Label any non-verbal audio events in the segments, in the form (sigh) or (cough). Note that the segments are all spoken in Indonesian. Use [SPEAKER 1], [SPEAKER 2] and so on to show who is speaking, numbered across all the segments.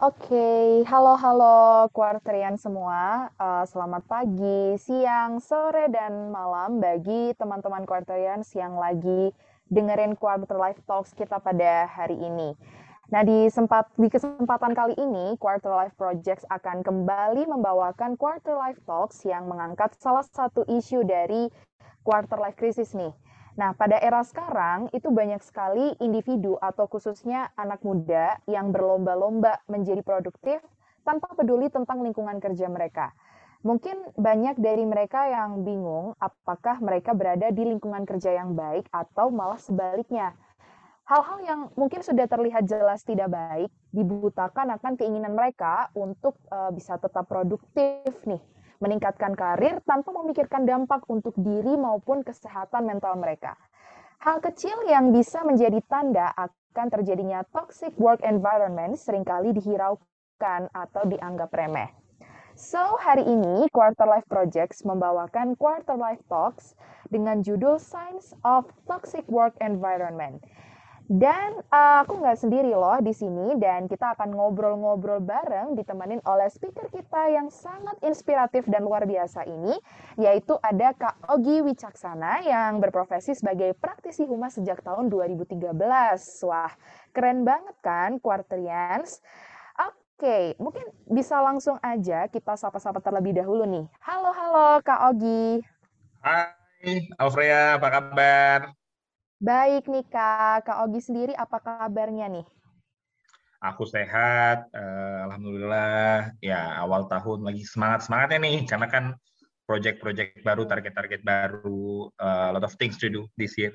[SPEAKER 1] Oke, halo-halo Quarterian semua. Uh, selamat pagi, siang, sore, dan malam bagi teman-teman Quarterians yang lagi dengerin Quarter Life Talks kita pada hari ini. Nah, di, sempat, di kesempatan kali ini, Quarter Life Projects akan kembali membawakan Quarter Life Talks yang mengangkat salah satu isu dari Quarter Life Crisis nih, Nah, pada era sekarang itu banyak sekali individu atau khususnya anak muda yang berlomba-lomba menjadi produktif tanpa peduli tentang lingkungan kerja mereka. Mungkin banyak dari mereka yang bingung apakah mereka berada di lingkungan kerja yang baik atau malah sebaliknya. Hal-hal yang mungkin sudah terlihat jelas tidak baik dibutakan akan keinginan mereka untuk uh, bisa tetap produktif nih meningkatkan karir tanpa memikirkan dampak untuk diri maupun kesehatan mental mereka. Hal kecil yang bisa menjadi tanda akan terjadinya toxic work environment sering kali dihiraukan atau dianggap remeh. So, hari ini Quarter Life Projects membawakan Quarter Life Talks dengan judul Signs of Toxic Work Environment. Dan uh, aku nggak sendiri loh di sini dan kita akan ngobrol-ngobrol bareng ditemenin oleh speaker kita yang sangat inspiratif dan luar biasa ini, yaitu ada Kak Ogi Wicaksana yang berprofesi sebagai praktisi humas sejak tahun 2013. Wah, keren banget kan, Quarterians? Oke, mungkin bisa langsung aja kita sapa-sapa terlebih dahulu nih. Halo, halo Kak Ogi.
[SPEAKER 2] Hai, Alfrea, apa kabar?
[SPEAKER 1] Baik nih Kak, Kak Ogi sendiri apa kabarnya nih?
[SPEAKER 2] Aku sehat, uh, alhamdulillah. Ya awal tahun lagi semangat semangatnya nih, karena kan project-project baru, target-target baru, uh, lot of things to do this year.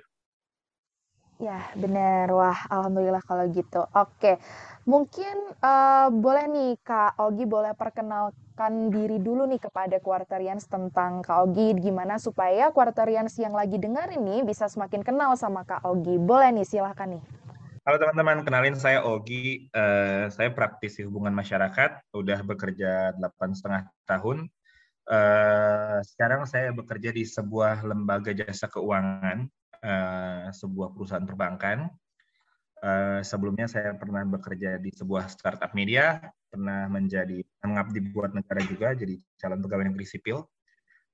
[SPEAKER 1] Ya benar, wah alhamdulillah kalau gitu. Oke, mungkin uh, boleh nih Kak Ogi boleh perkenalkan diri dulu nih kepada Quarterians tentang Kak Ogi, gimana supaya Quarterians yang lagi dengar ini bisa semakin kenal sama Kak Ogi. Boleh nih, silahkan nih.
[SPEAKER 2] Halo teman-teman, kenalin saya Ogi. Uh, saya praktisi hubungan masyarakat, udah bekerja delapan setengah tahun. Uh, sekarang saya bekerja di sebuah lembaga jasa keuangan, uh, sebuah perusahaan perbankan. Uh, sebelumnya saya pernah bekerja di sebuah startup media, pernah menjadi mengabdi buat negara juga, jadi calon pegawai negeri sipil.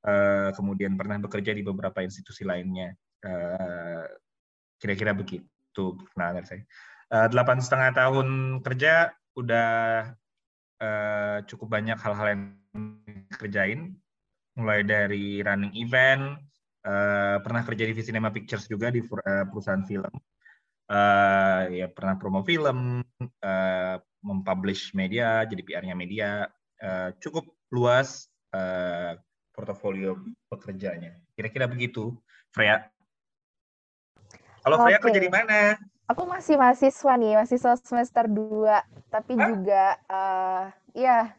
[SPEAKER 2] Uh, kemudian pernah bekerja di beberapa institusi lainnya. Kira-kira begitu Nah, dari saya. Delapan setengah tahun kerja udah cukup banyak hal-hal yang kerjain, mulai dari running event, uh, pernah kerja di Cinema Pictures juga di perusahaan film, uh, ya pernah promo film, uh, mempublish media, jadi PR-nya media, uh, cukup luas uh, portofolio pekerjaannya. Kira-kira begitu, Freya. Kalau Freya kerja di mana?
[SPEAKER 1] Aku masih mahasiswa nih, mahasiswa semester 2, tapi Hah? juga uh, ya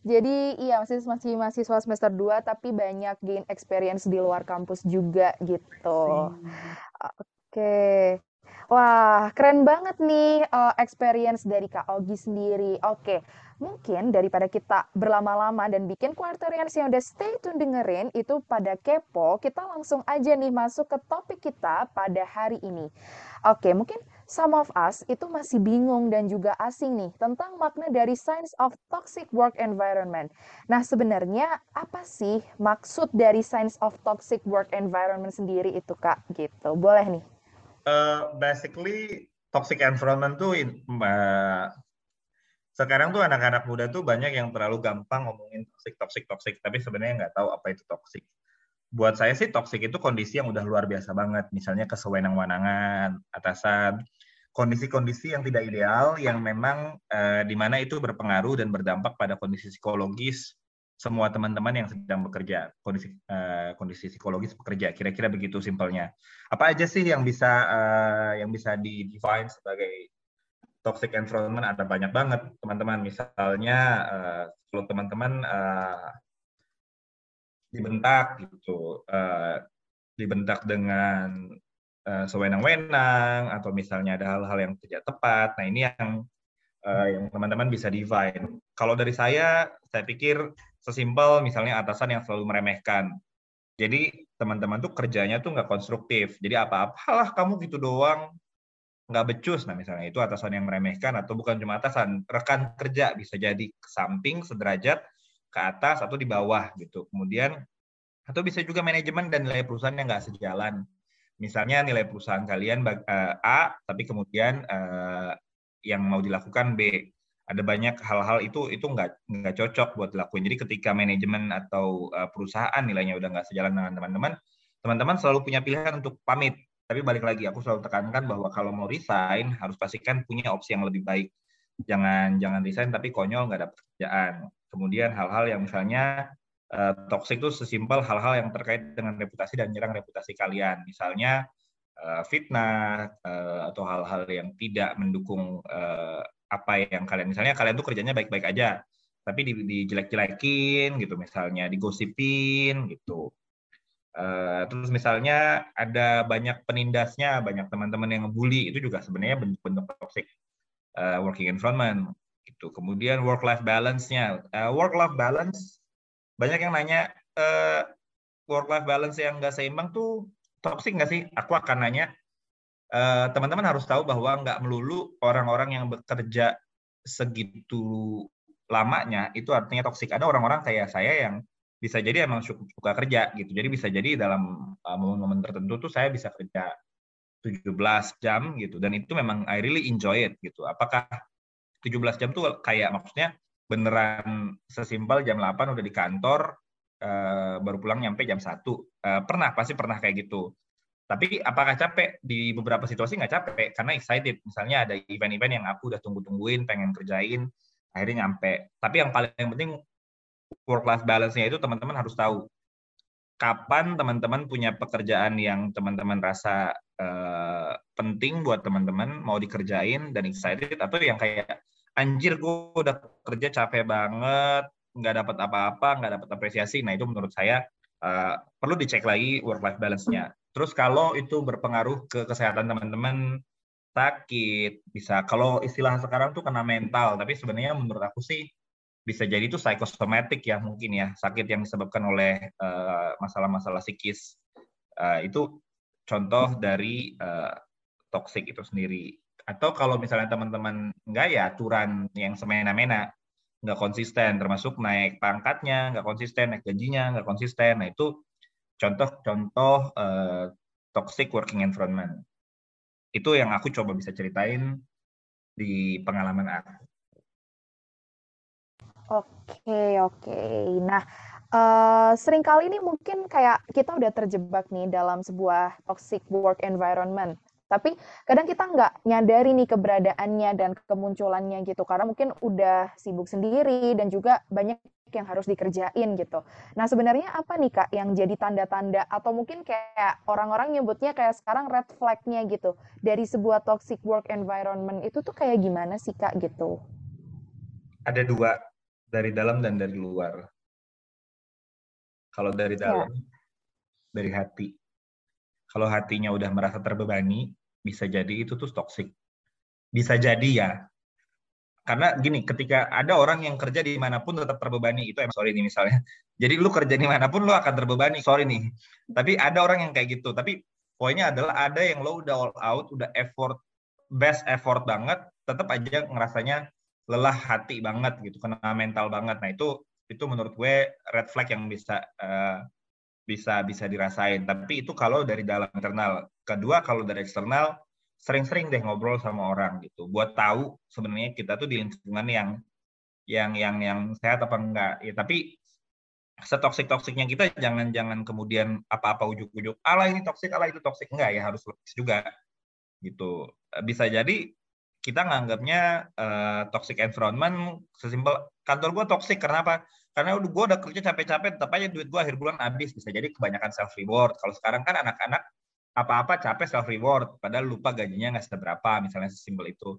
[SPEAKER 1] jadi iya masih masih mahasiswa semester 2 tapi banyak gain experience di luar kampus juga gitu. Oke. Wah, keren banget nih uh, experience dari Kak Ogi sendiri. Oke, mungkin daripada kita berlama-lama dan bikin quarterians yang udah stay tune dengerin itu pada kepo, kita langsung aja nih masuk ke topik kita pada hari ini. Oke, mungkin some of us itu masih bingung dan juga asing nih tentang makna dari Science of Toxic Work Environment. Nah, sebenarnya apa sih maksud dari Science of Toxic Work Environment sendiri itu, Kak? Gitu. Boleh nih.
[SPEAKER 2] Uh, basically toxic environment tuh uh, sekarang tuh anak-anak muda tuh banyak yang terlalu gampang ngomongin toxic toxic toxic tapi sebenarnya nggak tahu apa itu toxic. Buat saya sih toxic itu kondisi yang udah luar biasa banget misalnya kesewenang-wenangan atasan kondisi-kondisi yang tidak ideal yang memang uh, di mana itu berpengaruh dan berdampak pada kondisi psikologis semua teman-teman yang sedang bekerja kondisi uh, kondisi psikologis bekerja kira-kira begitu simpelnya. Apa aja sih yang bisa uh, yang bisa di define sebagai toxic environment? Ada banyak banget teman-teman. Misalnya uh, kalau teman-teman uh, dibentak gitu uh, dibentak dengan uh, sewenang-wenang atau misalnya ada hal-hal yang tidak tepat. Nah ini yang uh, yang teman-teman bisa define. Kalau dari saya saya pikir sesimpel misalnya atasan yang selalu meremehkan. Jadi teman-teman tuh kerjanya tuh nggak konstruktif. Jadi apa-apalah kamu gitu doang. nggak becus, nah misalnya itu atasan yang meremehkan atau bukan cuma atasan, rekan kerja bisa jadi ke samping sederajat ke atas atau di bawah gitu. Kemudian atau bisa juga manajemen dan nilai perusahaan yang nggak sejalan. Misalnya nilai perusahaan kalian uh, A, tapi kemudian uh, yang mau dilakukan B. Ada banyak hal-hal itu itu nggak nggak cocok buat dilakuin. Jadi ketika manajemen atau uh, perusahaan nilainya udah nggak sejalan dengan teman-teman, teman-teman selalu punya pilihan untuk pamit tapi balik lagi, aku selalu tekankan bahwa kalau mau resign harus pastikan punya opsi yang lebih baik. Jangan jangan resign tapi konyol nggak ada pekerjaan. Kemudian hal-hal yang misalnya uh, toxic itu sesimpel hal-hal yang terkait dengan reputasi dan nyerang reputasi kalian. Misalnya uh, fitnah atau hal-hal yang tidak mendukung apa yang kalian misalnya kalian tuh kerjanya baik-baik aja tapi dijelek-jelekin gitu misalnya digosipin gitu Uh, terus misalnya ada banyak penindasnya, banyak teman-teman yang ngebully, itu juga sebenarnya bentuk-bentuk toxic uh, working environment. Gitu. Kemudian work-life balance-nya. Uh, work-life balance, banyak yang nanya, uh, work-life balance yang nggak seimbang tuh toxic nggak sih? Aku akan nanya, teman-teman uh, harus tahu bahwa nggak melulu orang-orang yang bekerja segitu lamanya, itu artinya toxic. Ada orang-orang kayak saya yang bisa jadi emang suka, kerja gitu. Jadi bisa jadi dalam uh, momen-momen tertentu tuh saya bisa kerja 17 jam gitu dan itu memang I really enjoy it gitu. Apakah 17 jam tuh kayak maksudnya beneran sesimpel jam 8 udah di kantor uh, baru pulang nyampe jam 1. Uh, pernah pasti pernah kayak gitu. Tapi apakah capek? Di beberapa situasi nggak capek karena excited. Misalnya ada event-event yang aku udah tunggu-tungguin, pengen kerjain, akhirnya nyampe. Tapi yang paling penting work life balance-nya itu teman-teman harus tahu kapan teman-teman punya pekerjaan yang teman-teman rasa uh, penting buat teman-teman mau dikerjain dan excited atau yang kayak anjir gue udah kerja capek banget nggak dapat apa-apa nggak dapat apresiasi nah itu menurut saya uh, perlu dicek lagi work life balance-nya terus kalau itu berpengaruh ke kesehatan teman-teman sakit bisa. Kalau istilah sekarang tuh kena mental tapi sebenarnya menurut aku sih bisa jadi itu psikosomatik ya mungkin ya. Sakit yang disebabkan oleh eh, masalah-masalah uh, psikis. Uh, itu contoh dari uh, toxic itu sendiri. Atau kalau misalnya teman-teman enggak ya aturan yang semena-mena. Nggak konsisten termasuk naik pangkatnya nggak konsisten naik gajinya nggak konsisten. Nah itu contoh-contoh uh, toxic working environment. Itu yang aku coba bisa ceritain di pengalaman aku.
[SPEAKER 1] Oke oke. Nah, uh, sering kali ini mungkin kayak kita udah terjebak nih dalam sebuah toxic work environment, tapi kadang kita nggak nyadari nih keberadaannya dan kemunculannya gitu, karena mungkin udah sibuk sendiri dan juga banyak yang harus dikerjain gitu. Nah, sebenarnya apa nih, Kak, yang jadi tanda-tanda atau mungkin kayak orang-orang nyebutnya kayak sekarang red flag-nya gitu, dari sebuah toxic work environment itu tuh kayak gimana sih, Kak, gitu?
[SPEAKER 2] Ada dua dari dalam dan dari luar. Kalau dari iya. dalam, ya. dari hati. Kalau hatinya udah merasa terbebani, bisa jadi itu tuh toxic. Bisa jadi ya. Karena gini, ketika ada orang yang kerja di mana pun tetap terbebani, itu emang sorry nih misalnya. (laughs) Jadi lu kerja di mana pun lu akan terbebani, sorry nih. Tapi ada orang yang kayak gitu. Tapi poinnya adalah ada yang lo udah all out, udah effort, best effort banget, tetap aja ngerasanya lelah hati banget gitu, kena mental banget. Nah itu itu menurut gue red flag yang bisa uh, bisa bisa dirasain. Tapi itu kalau dari dalam internal. Kedua kalau dari eksternal sering-sering deh ngobrol sama orang gitu. Buat tahu sebenarnya kita tuh di lingkungan yang yang yang yang sehat apa enggak. Ya tapi setoksik toksiknya kita jangan jangan kemudian apa-apa ujuk-ujuk ala ini toksik ala itu toksik enggak ya harus logis juga gitu bisa jadi kita nganggapnya uh, toxic environment sesimpel kantor gue toxic karena apa? Karena udah gue udah kerja capek-capek, tetap aja duit gue akhir bulan habis. Bisa jadi kebanyakan self reward. Kalau sekarang kan anak-anak apa-apa capek self reward, padahal lupa gajinya nggak seberapa, misalnya sesimpel itu.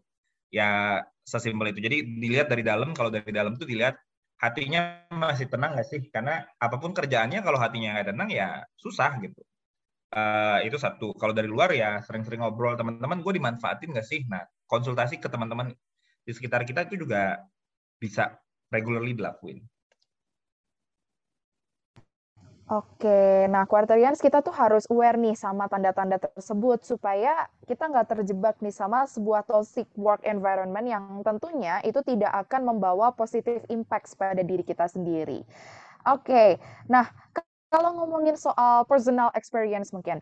[SPEAKER 2] Ya sesimpel itu. Jadi dilihat dari dalam, kalau dari dalam tuh dilihat hatinya masih tenang nggak sih? Karena apa pun kerjaannya kalau hatinya nggak tenang ya susah gitu. Uh, itu satu. Kalau dari luar ya sering-sering ngobrol teman-teman, gue dimanfaatin nggak sih? Nah konsultasi ke teman-teman di sekitar kita itu juga bisa regularly dilakuin.
[SPEAKER 1] Oke, nah Quarterians kita tuh harus aware nih sama tanda-tanda tersebut supaya kita nggak terjebak nih sama sebuah toxic work environment yang tentunya itu tidak akan membawa positive impact pada diri kita sendiri. Oke, nah kalau ngomongin soal personal experience mungkin,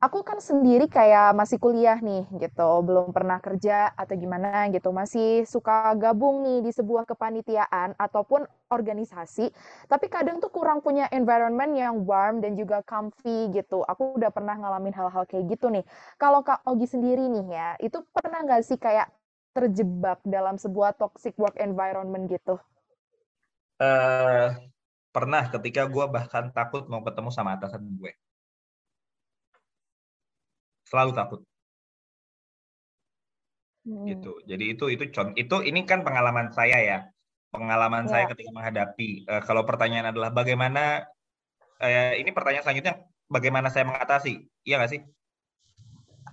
[SPEAKER 1] Aku kan sendiri kayak masih kuliah nih gitu, belum pernah kerja atau gimana gitu, masih suka gabung nih di sebuah kepanitiaan ataupun organisasi, tapi kadang tuh kurang punya environment yang warm dan juga comfy gitu. Aku udah pernah ngalamin hal-hal kayak gitu nih. Kalau Kak Ogi sendiri nih ya, itu pernah nggak sih kayak terjebak dalam sebuah toxic work environment gitu?
[SPEAKER 2] Uh, pernah ketika gue bahkan takut mau ketemu sama atasan gue selalu takut. Hmm. gitu. Jadi itu itu contoh itu ini kan pengalaman saya ya. Pengalaman ya. saya ketika menghadapi uh, kalau pertanyaan adalah bagaimana uh, ini pertanyaan selanjutnya bagaimana saya mengatasi? Iya nggak sih?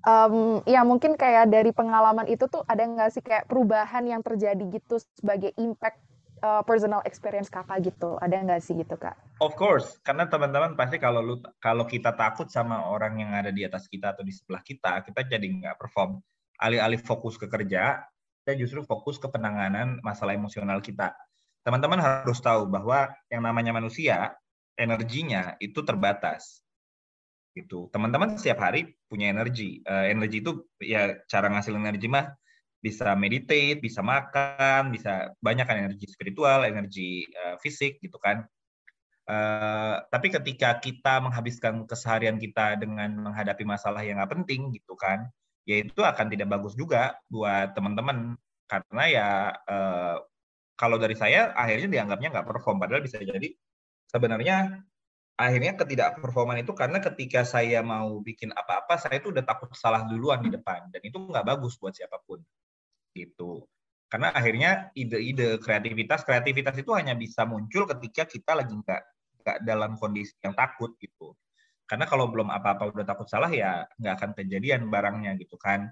[SPEAKER 1] Um, ya mungkin kayak dari pengalaman itu tuh ada nggak sih kayak perubahan yang terjadi gitu sebagai impact uh, personal experience kakak gitu ada nggak sih gitu kak?
[SPEAKER 2] Of course, karena teman-teman pasti kalau lu kalau kita takut sama orang yang ada di atas kita atau di sebelah kita, kita jadi nggak perform. Alih-alih fokus ke kerja, kita justru fokus ke penanganan masalah emosional kita. Teman-teman harus tahu bahwa yang namanya manusia energinya itu terbatas. Gitu. Teman-teman setiap hari punya energi. Uh, energi itu ya cara ngasil energi mah bisa meditate, bisa makan, bisa banyak kan energi spiritual, energi uh, fisik gitu kan. Uh, tapi ketika kita menghabiskan keseharian kita dengan menghadapi masalah yang nggak penting gitu kan, ya itu akan tidak bagus juga buat teman-teman. Karena ya uh, kalau dari saya akhirnya dianggapnya nggak perform. Padahal bisa jadi sebenarnya akhirnya ketidakperforman itu karena ketika saya mau bikin apa-apa saya itu udah takut salah duluan di depan. Dan itu nggak bagus buat siapa pun gitu. Karena akhirnya ide-ide kreativitas kreativitas itu hanya bisa muncul ketika kita lagi nggak nggak dalam kondisi yang takut gitu. Karena kalau belum apa-apa udah takut salah ya nggak akan kejadian barangnya gitu kan.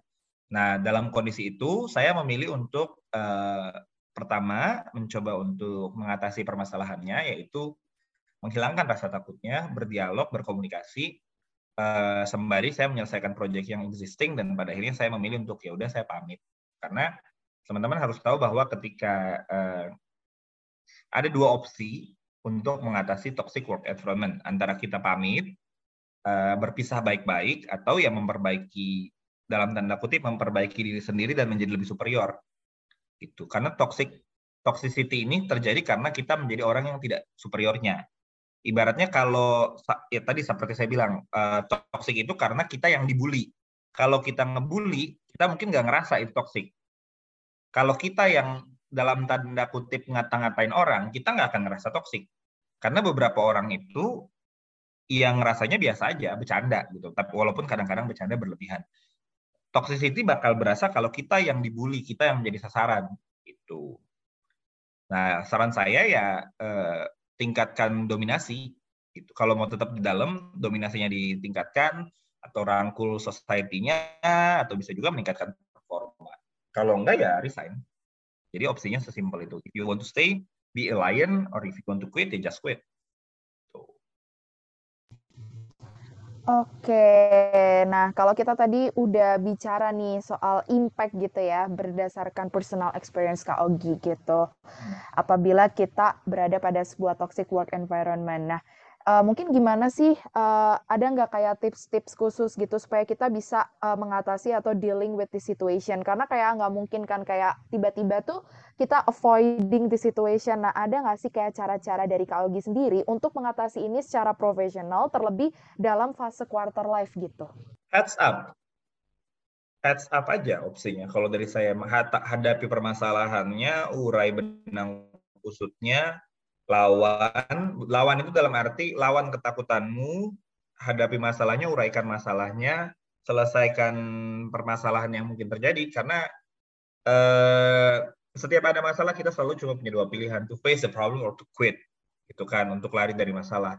[SPEAKER 2] Nah dalam kondisi itu saya memilih untuk eh, pertama mencoba untuk mengatasi permasalahannya yaitu menghilangkan rasa takutnya, berdialog, berkomunikasi, uh, sembari saya menyelesaikan proyek yang existing dan pada akhirnya saya memilih untuk ya udah saya pamit karena teman-teman harus tahu bahwa ketika uh, ada dua opsi untuk mengatasi toxic work environment antara kita pamit uh, berpisah baik-baik atau yang memperbaiki dalam tanda kutip memperbaiki diri sendiri dan menjadi lebih superior. Itu karena toxic toxicity ini terjadi karena kita menjadi orang yang tidak superiornya. Ibaratnya kalau ya tadi seperti saya bilang uh, toxic itu karena kita yang dibully kalau kita ngebully kita mungkin nggak ngerasa itu toxic kalau kita yang dalam tanda kutip ngata-ngatain orang, kita nggak akan ngerasa toksik. Karena beberapa orang itu yang rasanya biasa aja, bercanda gitu. Tapi walaupun kadang-kadang bercanda berlebihan. Toxicity bakal berasa kalau kita yang dibully, kita yang menjadi sasaran. Itu. Nah, saran saya ya eh, tingkatkan dominasi. Gitu. Kalau mau tetap di dalam, dominasinya ditingkatkan atau rangkul society-nya atau bisa juga meningkatkan performa. Kalau enggak ya resign. Jadi opsinya sesimpel itu. If you want to stay, be a lion, or if you want to quit, ya just quit.
[SPEAKER 1] Oke, nah kalau kita tadi udah bicara nih soal impact gitu ya, berdasarkan personal experience Kak Ogi gitu. Hmm. Apabila kita berada pada sebuah toxic work environment. Nah, uh, mungkin gimana sih uh, ada nggak kayak tips-tips khusus gitu supaya kita bisa uh, mengatasi atau dealing with the situation? Karena kayak nggak mungkin kan kayak tiba-tiba tuh kita avoiding the situation. Nah ada nggak sih kayak cara-cara dari Kak Ogi sendiri untuk mengatasi ini secara profesional terlebih dalam fase quarter life gitu?
[SPEAKER 2] Heads up. Heads up aja opsinya. Kalau dari saya menghadapi permasalahannya urai benang kusutnya lawan lawan itu dalam arti lawan ketakutanmu hadapi masalahnya uraikan masalahnya selesaikan permasalahan yang mungkin terjadi. Karena eh, setiap ada masalah kita selalu cuma punya dua pilihan to face the problem or to quit itu kan untuk lari dari masalah.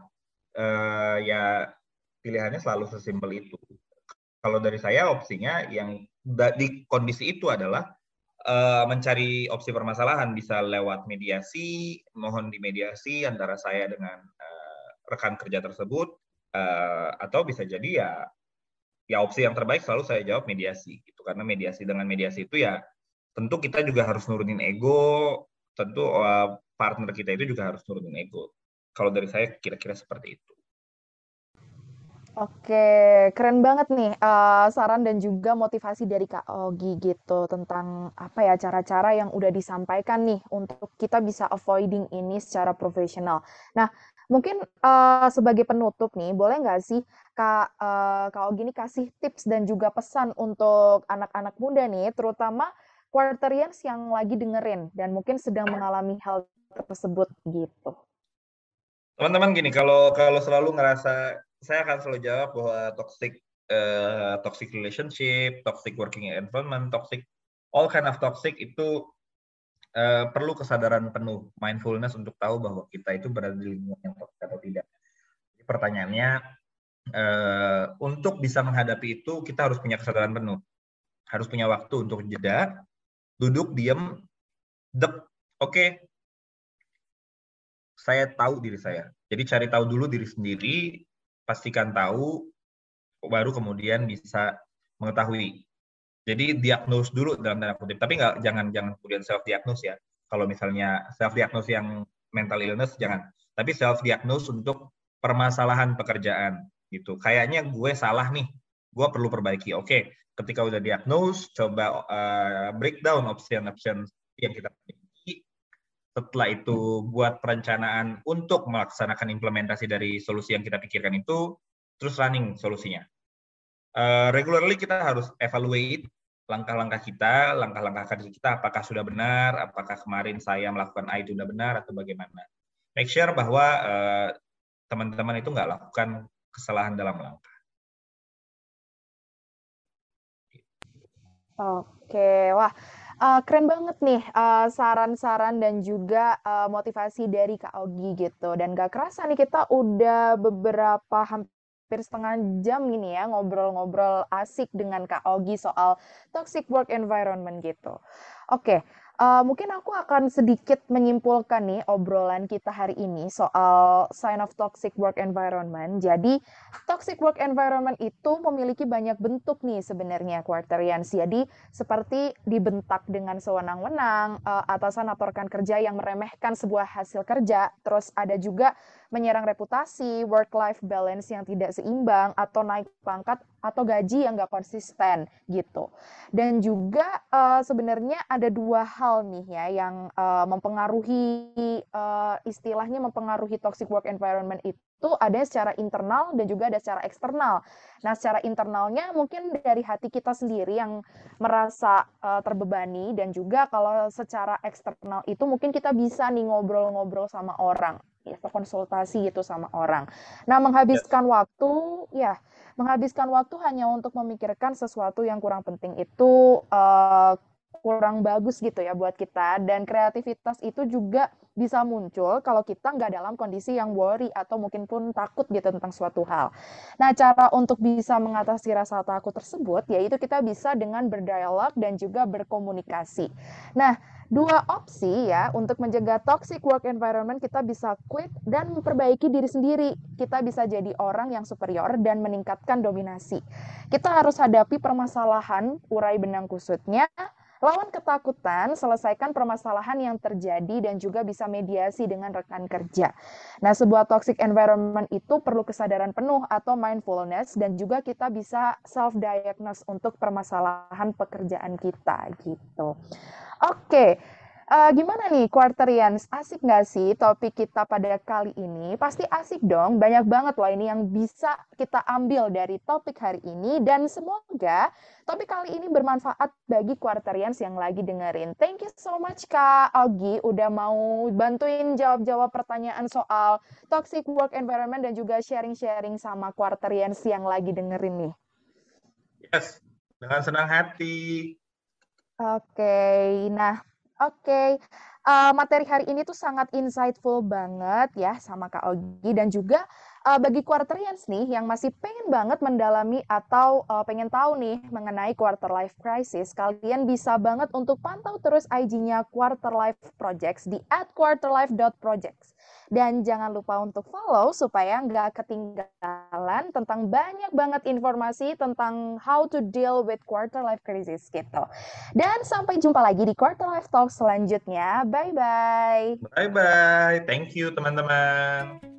[SPEAKER 2] Eh, ya pilihannya selalu sesimpel itu. Kalau dari saya opsinya yang di kondisi itu adalah uh, mencari opsi permasalahan. Bisa lewat mediasi, mohon dimediasi antara saya dengan uh, rekan kerja tersebut uh, atau bisa jadi ya ya opsi yang terbaik selalu saya jawab mediasi gitu. Karena mediasi dengan mediasi itu ya tentu kita juga harus nurunin ego tentu uh, partner kita itu juga harus nurunin ego. Kalau dari saya kira-kira seperti itu
[SPEAKER 1] Oke, keren banget nih uh, saran dan juga motivasi dari Kak Ogi gitu tentang apa ya cara-cara yang udah disampaikan nih untuk kita bisa avoiding ini secara profesional. Nah, mungkin uh, sebagai penutup nih, boleh nggak sih Kak uh, Kak Ogi ini kasih tips dan juga pesan untuk anak-anak muda nih, terutama quarterians yang lagi dengerin dan mungkin sedang mengalami hal tersebut gitu.
[SPEAKER 2] Teman-teman gini, kalau kalau selalu ngerasa saya akan selalu jawab bahwa toxic uh, toxic relationship, toxic working environment, toxic all kind of toxic itu uh, perlu kesadaran penuh, mindfulness untuk tahu bahwa kita itu berada di lingkungan yang toxic atau tidak. Jadi pertanyaannya uh, untuk bisa menghadapi itu kita harus punya kesadaran penuh, harus punya waktu untuk jeda, duduk diam, dep, oke, okay, saya tahu diri saya. Jadi cari tahu dulu diri sendiri, pastikan tahu, baru kemudian bisa mengetahui. Jadi diagnose dulu dalam tanda kutip, tapi nggak jangan jangan kemudian self diagnose ya. Kalau misalnya self diagnose yang mental illness jangan, tapi self diagnose untuk permasalahan pekerjaan gitu. Kayaknya gue salah nih, gue perlu perbaiki. Oke, ketika udah diagnose, coba uh, breakdown option-option yang kita. Setelah itu buat perencanaan untuk melaksanakan implementasi dari solusi yang kita pikirkan itu, terus running solusinya. Uh, regularly kita harus evaluate langkah-langkah kita, langkah-langkah kerja kita, apakah sudah benar, apakah kemarin saya melakukan A itu sudah benar atau bagaimana. Make sure bahwa eh, teman-teman uh, itu nggak lakukan kesalahan dalam langkah.
[SPEAKER 1] Oke, wah uh, keren banget nih uh, saran-saran dan juga uh, motivasi dari Kak Ogi gitu. Dan gak kerasa nih kita udah beberapa hampir setengah jam ini ya ngobrol-ngobrol asik dengan Kak Ogi soal toxic work environment gitu. Oke, Uh, mungkin aku akan sedikit menyimpulkan nih obrolan kita hari ini soal sign of toxic work environment. Jadi, toxic work environment itu memiliki banyak bentuk nih sebenarnya quarterians. Jadi, seperti dibentak dengan sewenang-wenang, uh, atasan rekan kerja yang meremehkan sebuah hasil kerja, terus ada juga menyerang reputasi, work-life balance yang tidak seimbang, atau naik pangkat atau gaji yang nggak konsisten gitu. Dan juga uh, sebenarnya ada dua hal nih ya yang uh, mempengaruhi uh, istilahnya mempengaruhi toxic work environment itu ada secara internal dan juga ada secara eksternal. Nah, secara internalnya mungkin dari hati kita sendiri yang merasa uh, terbebani dan juga kalau secara eksternal itu mungkin kita bisa nih ngobrol-ngobrol sama orang atau konsultasi gitu sama orang. Nah, menghabiskan ya. waktu ya, menghabiskan waktu hanya untuk memikirkan sesuatu yang kurang penting itu uh, kurang bagus gitu ya buat kita dan kreativitas itu juga bisa muncul kalau kita nggak dalam kondisi yang worry atau mungkin pun takut gitu tentang suatu hal. Nah, cara untuk bisa mengatasi rasa takut tersebut yaitu kita bisa dengan berdialog dan juga berkomunikasi. Nah, dua opsi ya untuk mencegah toxic work environment kita bisa quit dan memperbaiki diri sendiri. Kita bisa jadi orang yang superior dan meningkatkan dominasi. Kita harus hadapi permasalahan, urai benang kusutnya, lawan ketakutan, selesaikan permasalahan yang terjadi dan juga bisa mediasi dengan rekan kerja. Nah, sebuah toxic environment itu perlu kesadaran penuh atau mindfulness dan juga kita bisa self diagnose untuk permasalahan pekerjaan kita gitu. Oke, uh, gimana nih Quarterians? Asik nggak sih topik kita pada kali ini? Pasti asik dong, banyak banget loh ini yang bisa kita ambil dari topik hari ini dan semoga topik kali ini bermanfaat bagi Quarterians yang lagi dengerin. Thank you so much Kak Ogi udah mau bantuin jawab-jawab pertanyaan soal toxic work environment dan juga sharing-sharing sama Quarterians yang lagi dengerin nih.
[SPEAKER 2] Yes, dengan senang hati.
[SPEAKER 1] Oke, nah oke. uh, materi hari ini tuh sangat insightful banget ya sama Kak Ogi dan juga uh, bagi quarterians nih yang masih pengen banget mendalami atau uh, pengen tahu nih mengenai quarter life crisis, kalian bisa banget untuk pantau terus IG-nya Quarter Life Projects di @quarterlife.projects. Dan jangan lupa untuk follow supaya nggak ketinggalan tentang banyak banget informasi tentang how to deal with quarter life crisis gitu. Dan sampai jumpa lagi di quarter life talk selanjutnya. Bye-bye.
[SPEAKER 2] Bye-bye. Thank you teman-teman.